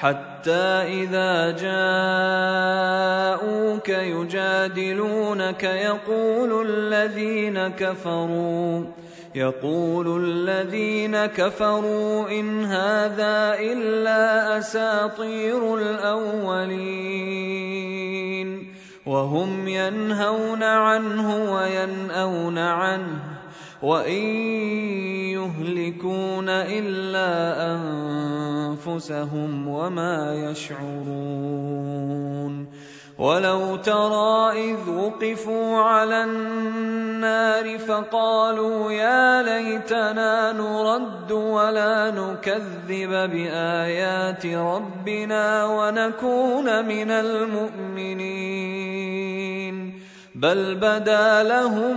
حتى إذا جاءوك يجادلونك يقول الذين كفروا يقول الذين كفروا إن هذا إلا أساطير الأولين وهم ينهون عنه وينأون عنه. وإن يهلكون إلا أنفسهم وما يشعرون ولو ترى إذ وقفوا على النار فقالوا يا ليتنا نرد ولا نكذب بآيات ربنا ونكون من المؤمنين بل بدا لهم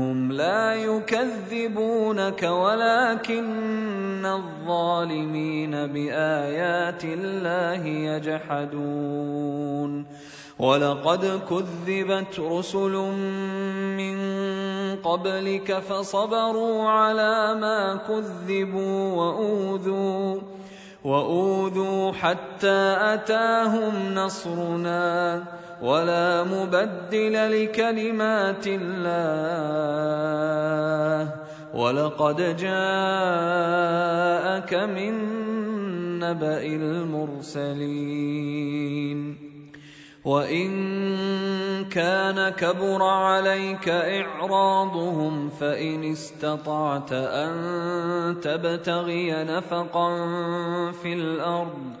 لا يكذبونك ولكن الظالمين بآيات الله يجحدون. ولقد كذبت رسل من قبلك فصبروا على ما كذبوا وأوذوا وأوذوا حتى أتاهم نصرنا. ولا مبدل لكلمات الله. ولقد جاءك من نبأ المرسلين. وإن كان كبر عليك إعراضهم فإن استطعت أن تبتغي نفقا في الأرض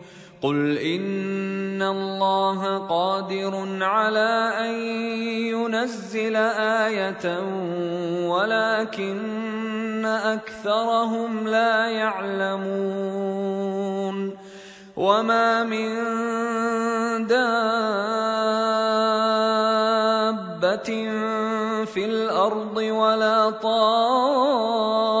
قل ان الله قادر على ان ينزل إيه ولكن اكثرهم لا يعلمون وما من دابه في الأرض ولا طائر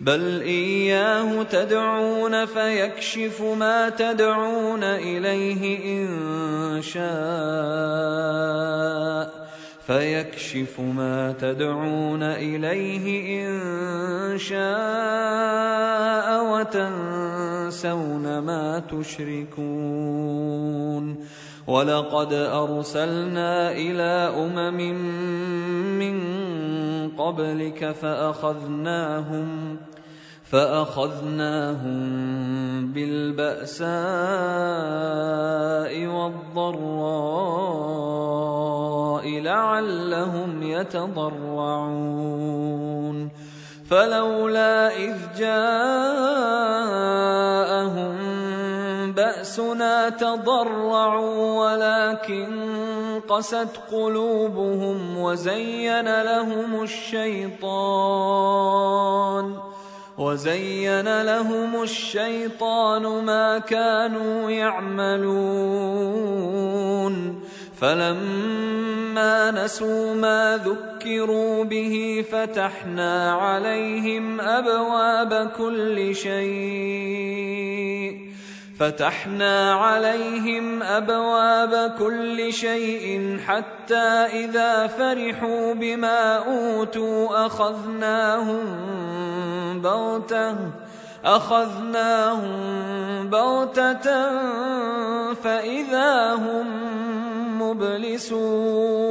بل اياه تدعون فيكشف ما تدعون اليه ان شاء فيكشف ما تدعون اليه ان شاء وتنسون ما تشركون ولقد ارسلنا إلى امم من قبلك فاخذناهم فأخذناهم بالبأساء والضراء لعلهم يتضرعون. فلولا إذ جاءهم بأسنا تضرعوا ولكن قست قلوبهم وزين لهم الشيطان. وزين لهم الشيطان ما كانوا يعملون. فلما نسوا ما ذكروا به فتحنا عليهم أبواب كل شيء. فتحنا عليهم أبواب كل شيء حتى إذا فرحوا بما أوتوا أخذناهم بغتة أخذناهم بغتة فإذا هم مبلسون.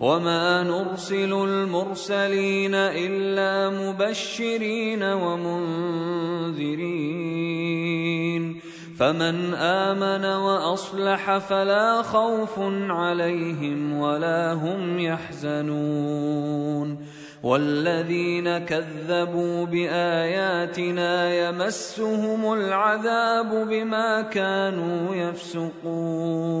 وما نرسل المرسلين الا مبشرين ومنذرين فمن امن واصلح فلا خوف عليهم ولا هم يحزنون والذين كذبوا باياتنا يمسهم العذاب بما كانوا يفسقون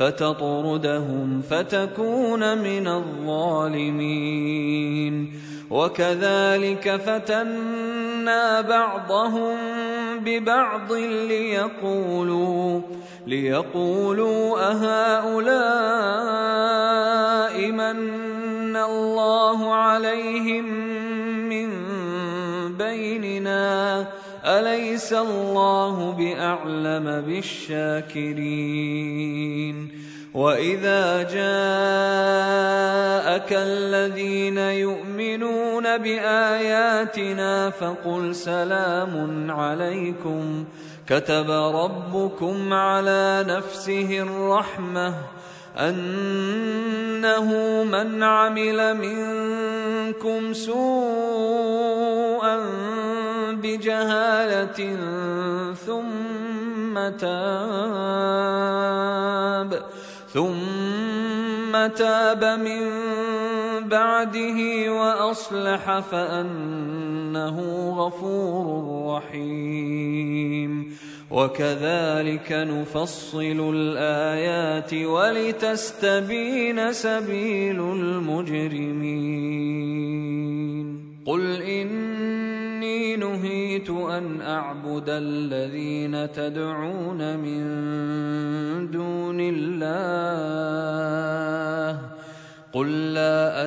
فتطردهم فتكون من الظالمين. وكذلك فتنا بعضهم ببعض ليقولوا ليقولوا أهؤلاء من الله عليهم من بيننا؟ أليس الله بأعلم بالشاكرين؟ وإذا جاءك الذين يؤمنون بآياتنا فقل سلام عليكم. كتب ربكم على نفسه الرحمة. أنه من عمل منكم سوءا بجهالة ثم تاب ثم تاب من بعده وأصلح فأنه غفور رحيم. وكذلك نفصل الآيات ولتستبين سبيل المجرمين. قل إني نهيت أن أعبد الذين تدعون من دون الله. قل لا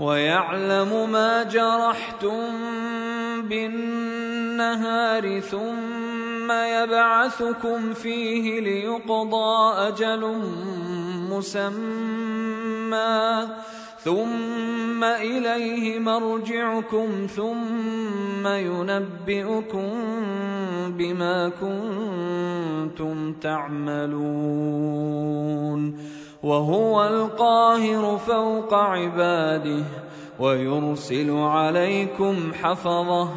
ويعلم ما جرحتم بالنهار ثم يبعثكم فيه ليقضى أجل مسمى ثم إليه مرجعكم ثم ينبئكم بما كنتم تعملون وهو القاهر فوق عباده ويرسل عليكم حفظه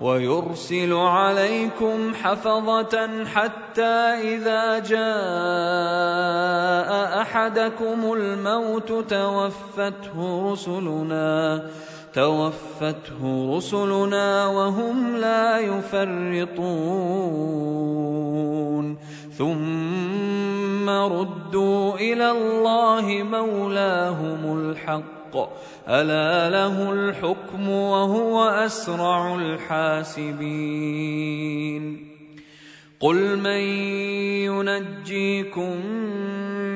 ويرسل عليكم حفظة حتى إذا جاء أحدكم الموت توفته رسلنا توفته رسلنا وهم لا يفرطون. ثم ردوا إلى الله مولاهم الحق الا له الحكم وهو اسرع الحاسبين قل من ينجيكم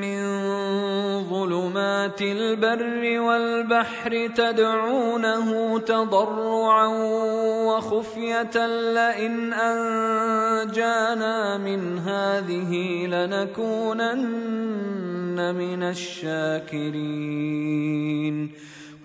من ظلمات البر والبحر تدعونه تضرعا وخفيه لئن انجانا من هذه لنكونن من الشاكرين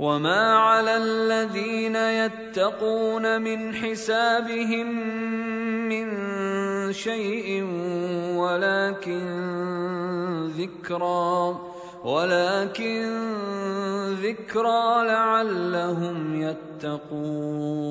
وما على الذين يتقون من حسابهم من شيء ولكن ذكرى ولكن ذكرى لعلهم يتقون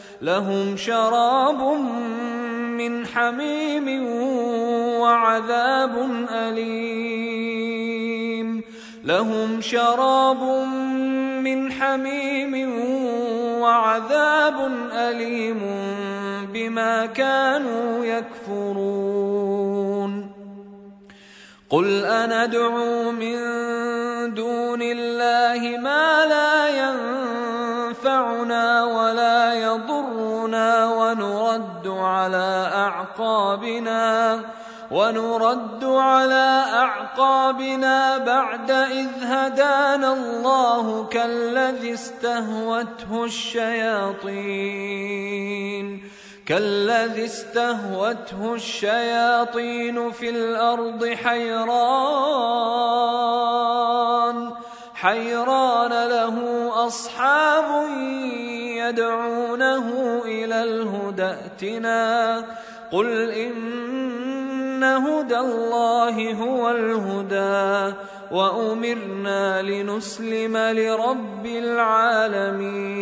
لهم شراب من حميم وعذاب أليم. لهم شراب من حميم وعذاب أليم بما كانوا يكفرون. قل أندعو من دون الله ما لا على أعقابنا ونرد على أعقابنا بعد إذ هدانا الله كالذي استهوته الشياطين كالذي استهوته الشياطين في الأرض حيران حيران له أصحاب يدعونه إلى الهدى ائتنا. قل إن هدى الله هو الهدى وأمرنا لنسلم لرب العالمين.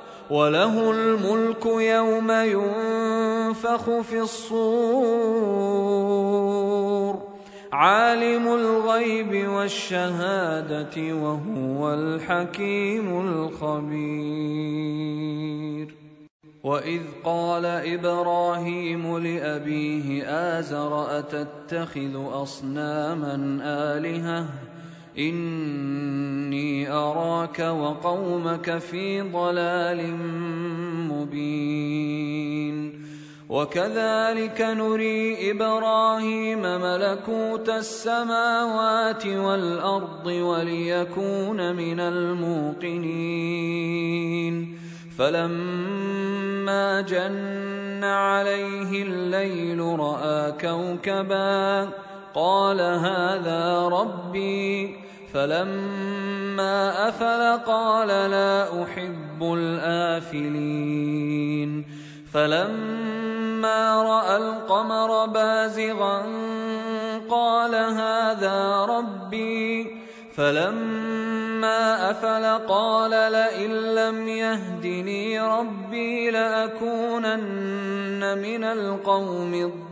وله الملك يوم ينفخ في الصور. عالم الغيب والشهادة وهو الحكيم الخبير. وإذ قال إبراهيم لأبيه آزر أتتخذ أصناما آلهة؟ إني أراك وقومك في ضلال مبين. وكذلك نري إبراهيم ملكوت السماوات والأرض وليكون من الموقنين. فلما جن عليه الليل رأى كوكبا قال هذا ربي. فلما افل قال لا احب الافلين فلما راى القمر بازغا قال هذا ربي فلما افل قال لئن لم يهدني ربي لاكونن من القوم الضالين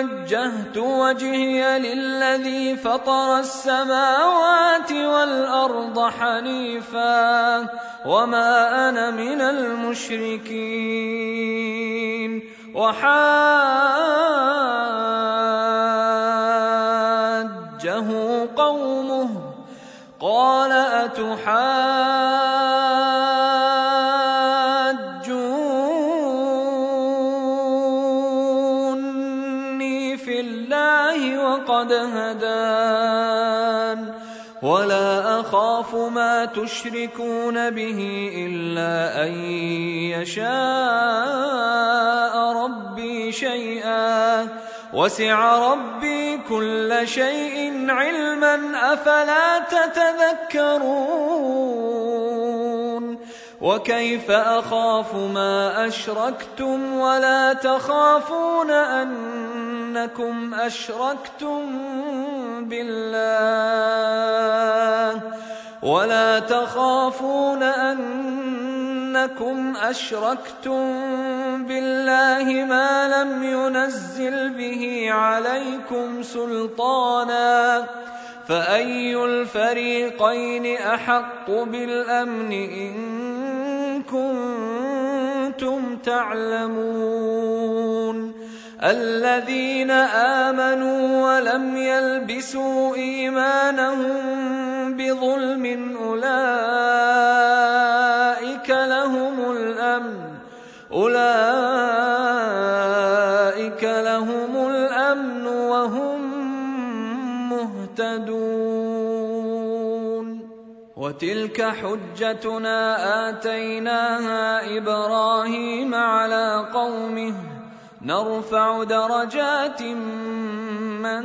وجهت وجهي للذي فطر السماوات والارض حنيفا وما أنا من المشركين وحاجه قومه قال أتحاجوني اخاف ما تشركون به إلا أن يشاء ربي شيئا. وسع ربي كل شيء علما أفلا تتذكرون؟ وكيف أخاف ما أشركتم؟ ولا تخافون أنكم أشركتم بالله. ولا تخافون أنكم أشركتم بالله ما لم ينزل به عليكم سلطانا فأي الفريقين أحق بالأمن إن كنتم تعلمون الذين آمنوا ولم يلبسوا إيمانهم بظلم أولئك لهم الأمن. أولئك لهم الأمن وهم مهتدون. وتلك حجتنا آتيناها إبراهيم على قومه. نرفع درجات من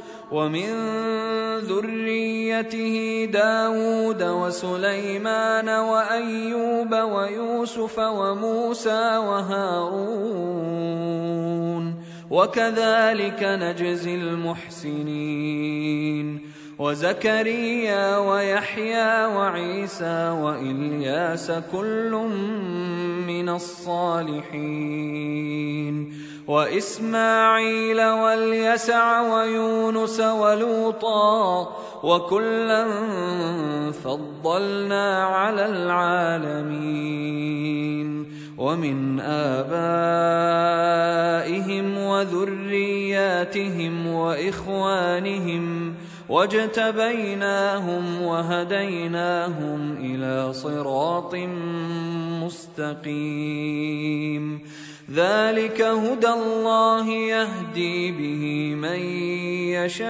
ومن ذريته داود وسليمان وأيوب ويوسف وموسى وهارون. وكذلك نجزي المحسنين. وزكريا ويحيى وعيسى وإلياس كل من الصالحين وإسماعيل واليسع ويونس ولوطا وكلا فضلنا على العالمين ومن آبائهم وذرياتهم وإخوانهم واجتبيناهم وهديناهم إلى صراط مستقيم ذلك هدى الله يهدي به من يشاء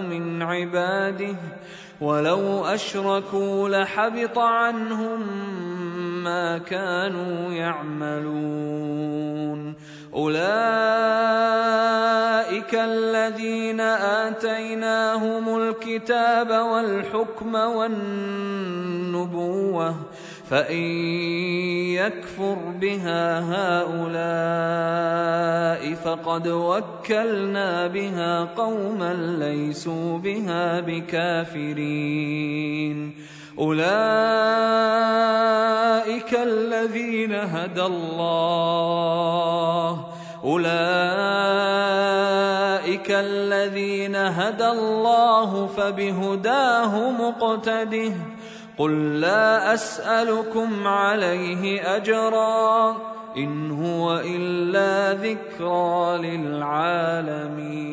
من عباده ولو اشركوا لحبط عنهم ما كانوا يعملون أولئك الذين آتيناهم الكتاب والحكم والنبوة فإن يكفر بها هؤلاء فقد وكلنا بها قوما ليسوا بها بكافرين. أولئك الذين هدى الله. أولئك الذين هدى الله فبهداه مقتده. قل لا أسألكم عليه أجرا إن هو إلا ذكرى للعالمين.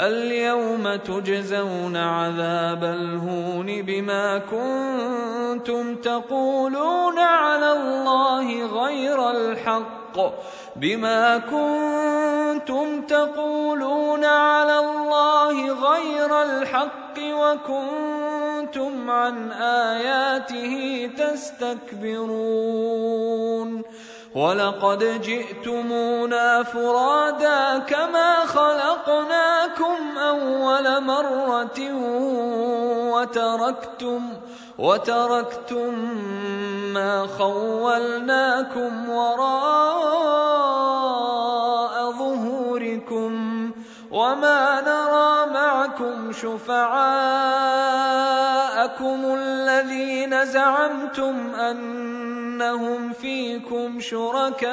اليوم تجزون عذاب الهون بما كنتم تقولون على الله غير الحق بما كنتم تقولون على الله غير الحق وكنتم عن آياته تستكبرون ولقد جئتمونا فرادا كما خلقناكم أول مرة وتركتم وتركتم ما خولناكم وراء ظهوركم وما نرى معكم شفعاءكم الذين زعمتم أنهم فيكم شركاء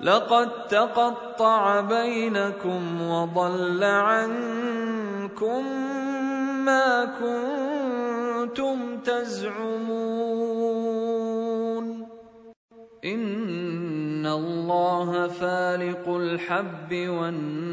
لقد تقطع بينكم وضل عنكم ما كنتم تزعمون. إن الله فالق الحب والنوى.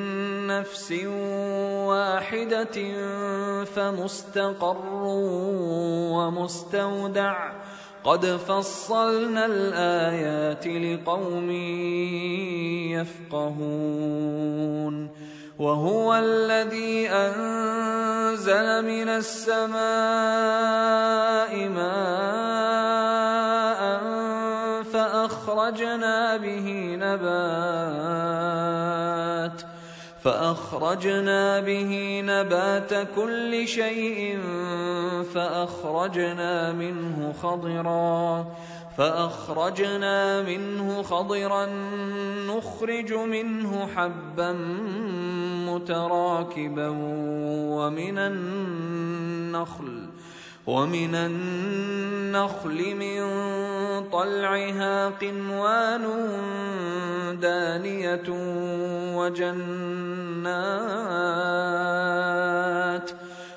نفس واحدة فمستقر ومستودع. قد فصلنا الآيات لقوم يفقهون. وهو الذي أنزل من السماء ماء فأخرجنا به نبات. فأخرجنا به نبات كل شيء فأخرجنا منه خضرا فأخرجنا منه خضرا نخرج منه حبا متراكبا ومن النخل ومن النخل من طلعها قنوان دانية وجنات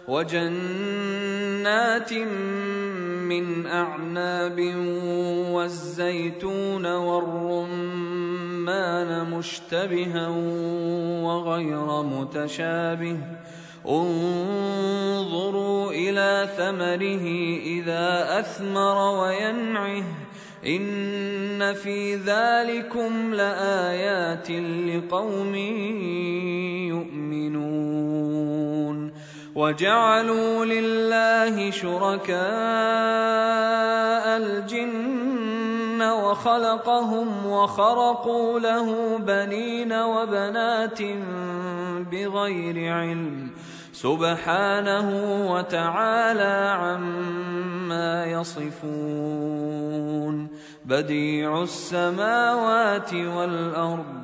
وجنات من أعناب والزيتون والرمان مشتبها وغير متشابه انظروا إلى ثمره إذا أثمر وينعه إن في ذلكم لآيات لقوم يؤمنون وجعلوا لله شركاء الجن وخلقهم وخرقوا له بنين وبنات بغير علم سبحانه وتعالى عما يصفون بديع السماوات والأرض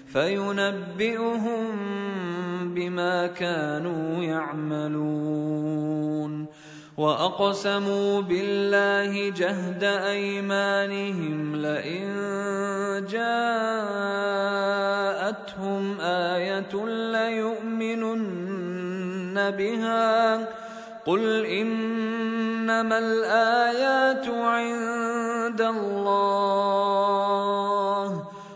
فينبئهم بما كانوا يعملون. وأقسموا بالله جهد أيمانهم لئن جاءتهم آية ليؤمنن بها. قل إنما الآيات عند الله.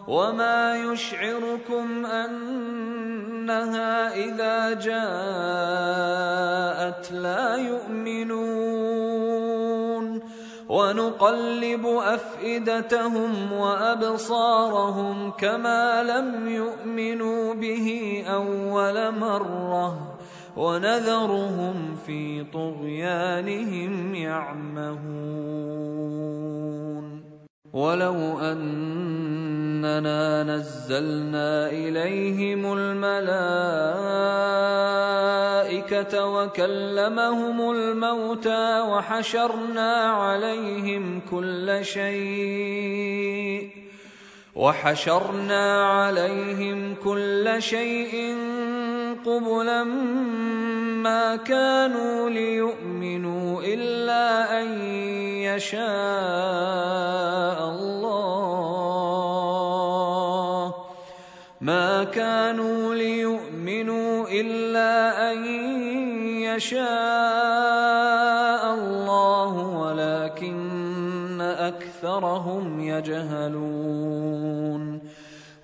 وما يشعركم انها اذا جاءت لا يؤمنون ونقلب افئدتهم وابصارهم كما لم يؤمنوا به اول مره ونذرهم في طغيانهم يعمهون ولو أننا نزلنا إليهم الملائكة وكلمهم الموتى وحشرنا عليهم كل شيء وحشرنا عليهم كل شيء قبلا ما كانوا ليؤمنوا إلا أن يشاء الله. ما كانوا ليؤمنوا إلا أن يشاء الله ولكن أكثرهم يجهلون.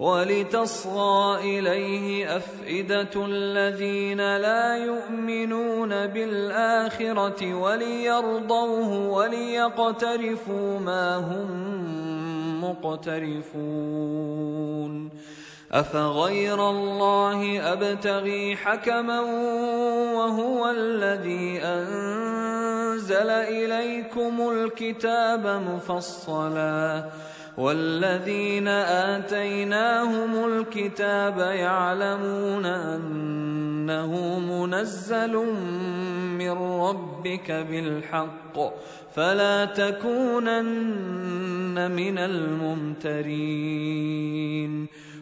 ولتصغى إليه أفئدة الذين لا يؤمنون بالآخرة وليرضوه وليقترفوا ما هم مقترفون. أفغير الله أبتغي حكما وهو الذي أنزل أنزل إليكم الكتاب مفصلا. والذين آتيناهم الكتاب يعلمون أنه منزل من ربك بالحق فلا تكونن من الممترين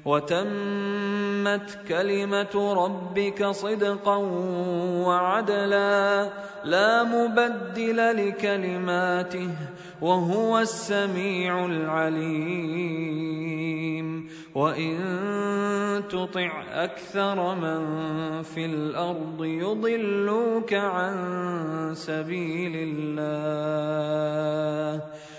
وتمت كلمة ربك صدقا وعدلا لا مبدل لكلماته وهو السميع العليم. وإن تطع أكثر من في الأرض يضلوك عن سبيل الله.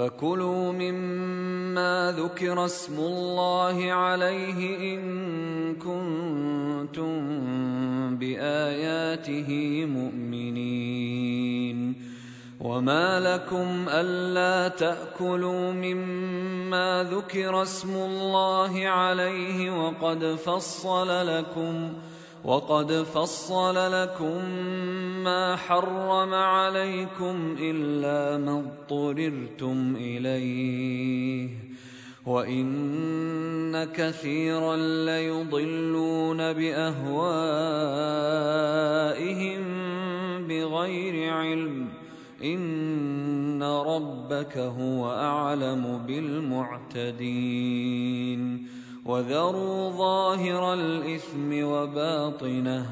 فكلوا مما ذكر اسم الله عليه إن كنتم بآياته مؤمنين. وما لكم ألا تأكلوا مما ذكر اسم الله عليه وقد فصل لكم وقد فصل لكم ما حرم عليكم إلا ما اضطررتم إليه وإن كثيرا ليضلون بأهوائهم بغير علم إن ربك هو أعلم بالمعتدين وذروا ظاهر الإثم وباطنه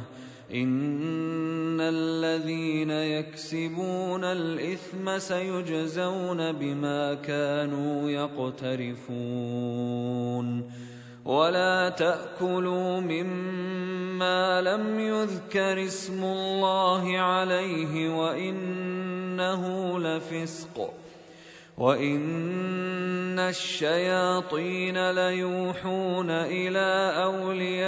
إن الذين يكسبون الإثم سيجزون بما كانوا يقترفون ولا تأكلوا مما لم يذكر اسم الله عليه وإنه لفسق وان الشياطين ليوحون إلى اوليائهم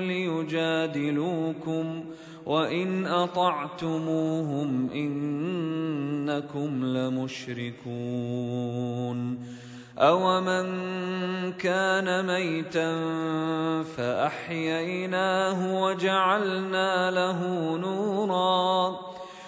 ليجادلوكم وان اطعتموهم انكم لمشركون اومن كان ميتا فاحييناه وجعلنا له نورا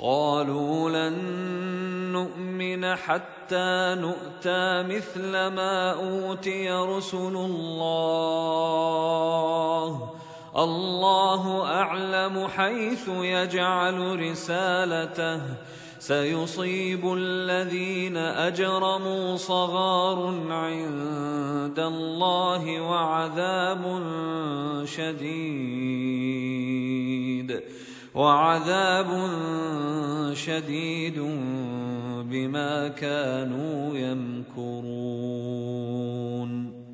قالوا لن نؤمن حتى نؤتى مثل ما أوتي رسل الله. الله أعلم حيث يجعل رسالته. سيصيب الذين أجرموا صغار عند الله وعذاب شديد. وعذاب شديد بما كانوا يمكرون.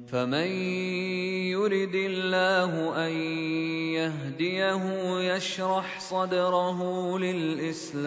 فمن يرد الله أن يهديه يشرح صدره للإسلام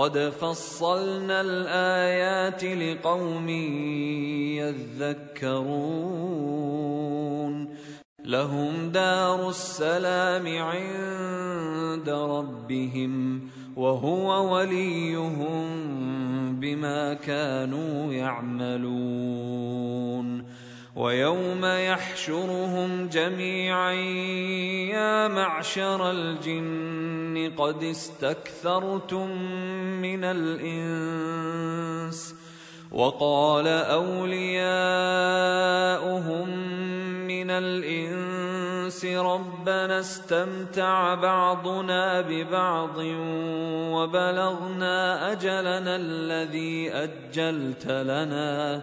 قد فصلنا الايات لقوم يذكرون لهم دار السلام عند ربهم وهو وليهم بما كانوا يعملون ويوم يحشرهم جميعا يا معشر الجن قد استكثرتم من الإنس. وقال أولياؤهم من الإنس ربنا استمتع بعضنا ببعض وبلغنا أجلنا الذي أجلت لنا.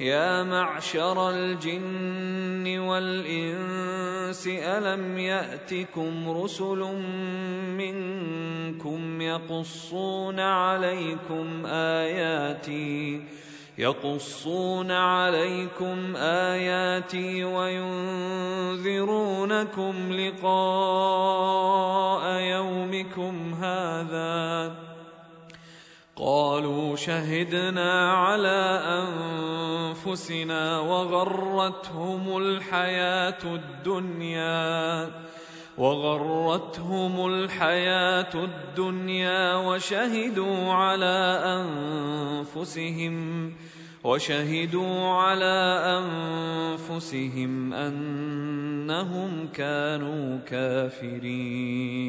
يا معشر الجن والإنس ألم يأتكم رسل منكم يقصون عليكم آياتي يقصون عليكم آياتي وينذرونكم لقاء يومكم هذا. قالوا شهدنا على أنفسنا وغرتهم الحياة الدنيا وغرتهم الحياة الدنيا وشهدوا على أنفسهم وشهدوا على أنفسهم أنهم كانوا كافرين.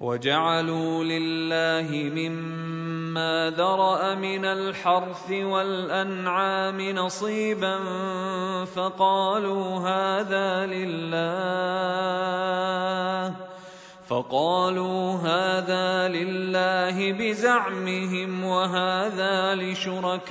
وجعلوا لله مما ذرأ من الحرث والأنعام نصيبا فقالوا هذا لله فقالوا هذا لله بزعمهم وهذا لشركائنا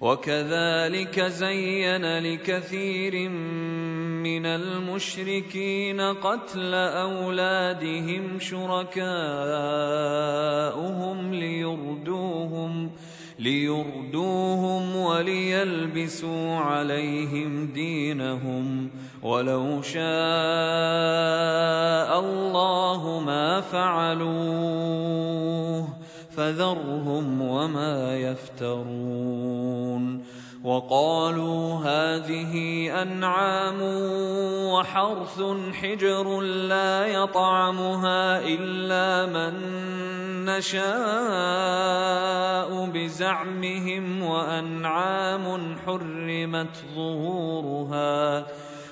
وكذلك زين لكثير من المشركين قتل أولادهم شركاؤهم ليردوهم ليردوهم وليلبسوا عليهم دينهم. ولو شاء الله ما فعلوه. فذرهم وما يفترون وقالوا هذه أنعام وحرث حجر لا يطعمها إلا من نشاء بزعمهم وأنعام حرمت ظهورها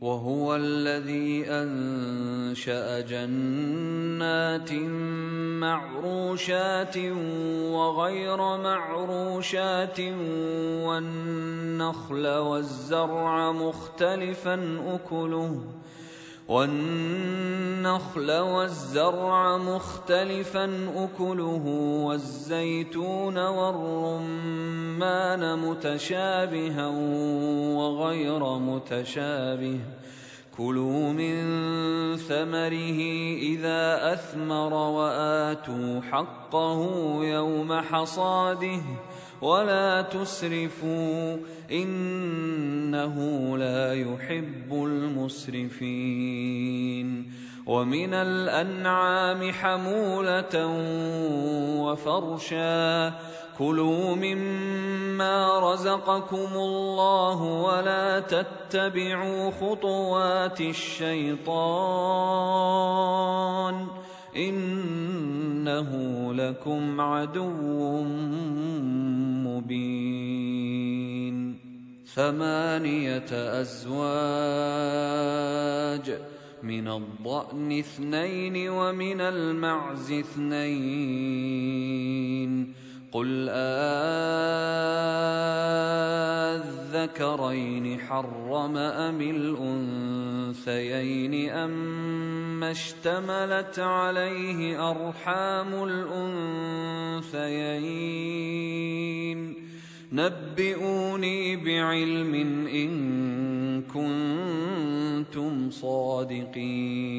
وهو الذي أنشأ جنات معروشات وغير معروشات والنخل والزرع مختلفا أكله. والنخل والزرع مختلفا أكله والزيتون والرمان متشابها وغير متشابه. كلوا من ثمره إذا أثمر وآتوا حقه يوم حصاده. ولا تسرفوا إنه لا يحب المسرفين. ومن الأنعام حمولة وفرشا. كلوا مما رزقكم الله ولا تتبعوا خطوات الشيطان. إنه لكم عدو مبين. ثمانية أزواج من الضأن اثنين ومن المعز اثنين. قل أذكرين حرم أم الأنثيين أما اشتملت عليه أرحام الأنثيين نبئوني بعلم إن كنتم صادقين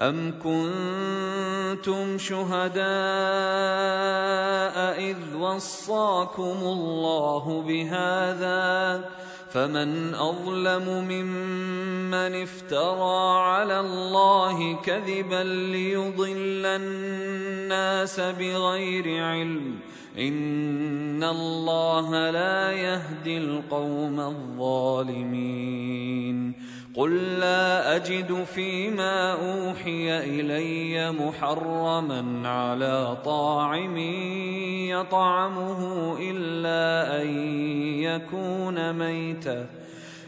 أم كنتم شهداء إذ وصاكم الله بهذا فمن أظلم ممن افترى على الله كذبا ليضل الناس بغير علم إن الله لا يهدي القوم الظالمين قل لا أجد فيما أوحي إلي محرما على طاعم يطعمه إلا أن يكون ميته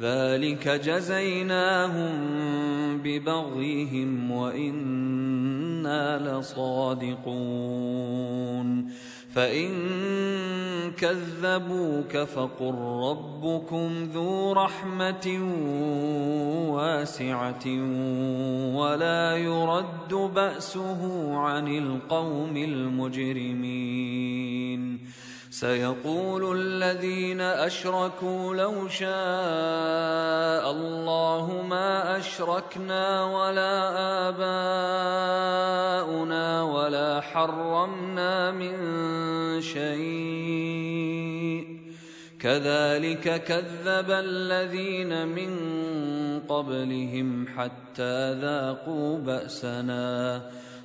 ذلك جزيناهم ببغيهم وإنا لصادقون فإن كذبوك فقل ربكم ذو رحمة واسعة ولا يرد بأسه عن القوم المجرمين سيقول الذين أشركوا لو شاء الله ما أشركنا ولا آباؤنا ولا حرمنا من شيء. كذلك كذب الذين من قبلهم حتى ذاقوا بأسنا.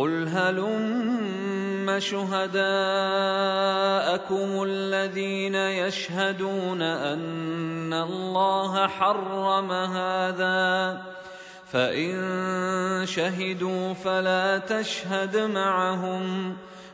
قل هلم شهداءكم الذين يشهدون ان الله حرم هذا فان شهدوا فلا تشهد معهم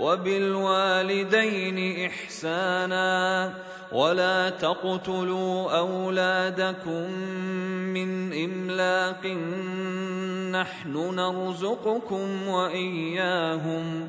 وبالوالدين إحسانا ولا تقتلوا أولادكم من إملاق نحن نرزقكم وإياهم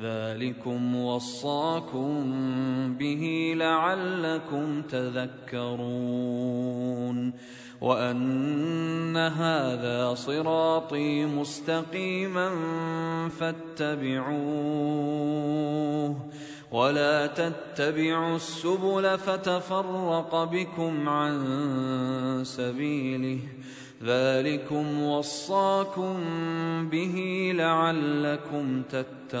ذلكم وصاكم به لعلكم تذكرون وأن هذا صراطي مستقيما فاتبعوه ولا تتبعوا السبل فتفرق بكم عن سبيله ذلكم وصاكم به لعلكم تتقون.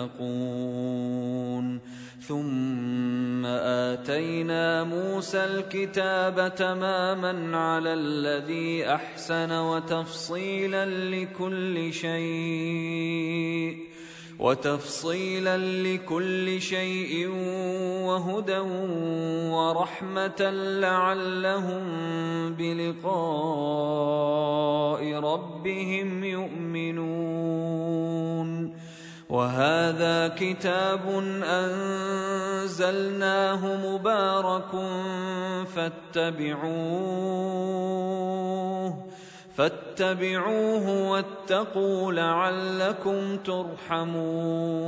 ثم آتينا موسى الكتاب تماما على الذي أحسن وتفصيلا لكل شيء. وتفصيلا لكل شيء وهدى ورحمة لعلهم بلقاء ربهم يؤمنون. وهذا كتاب أنزلناه مبارك فاتبعوه. فاتبعوه واتقوا لعلكم ترحمون.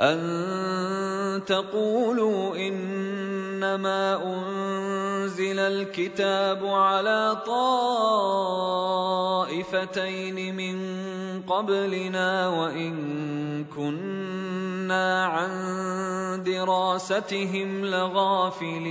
أن تقولوا إنما أنزل الكتاب على طائفتين من قبلنا وإن كنا عن دراستهم لغافلين.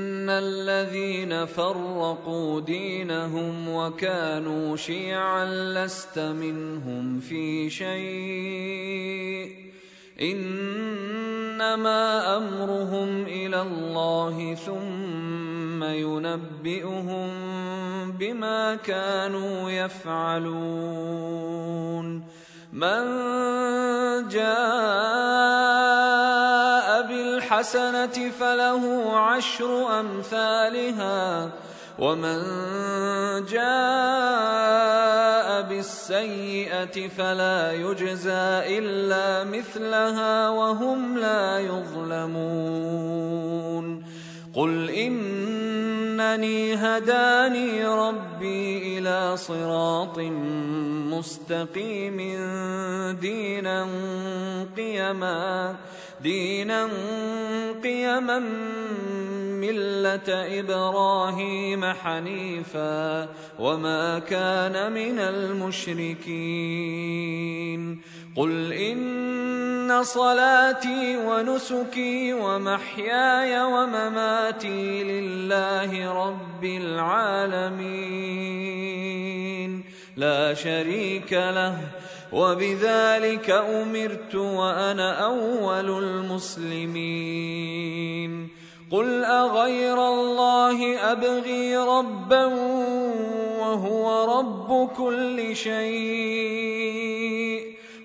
ان الذين فرقوا دينهم وكانوا شيعا لست منهم في شيء. إنما أمرهم إلى الله ثم ينبئهم بما كانوا يفعلون. من جاء بالحسنة فله عشر أمثالها ومن جاء بالسيئة فلا يجزى إلا مثلها وهم لا يظلمون. قل انني هداني ربي إلى صراط مستقيم دينا قيما دينا قيما ملة إبراهيم حنيفا وما كان من المشركين. قل ان صلاتي ونسكي ومحياي ومماتي لله رب العالمين. لا شريك له وبذلك امرت وأنا اول المسلمين. قل اغير الله ابغي ربا وهو رب كل شيء.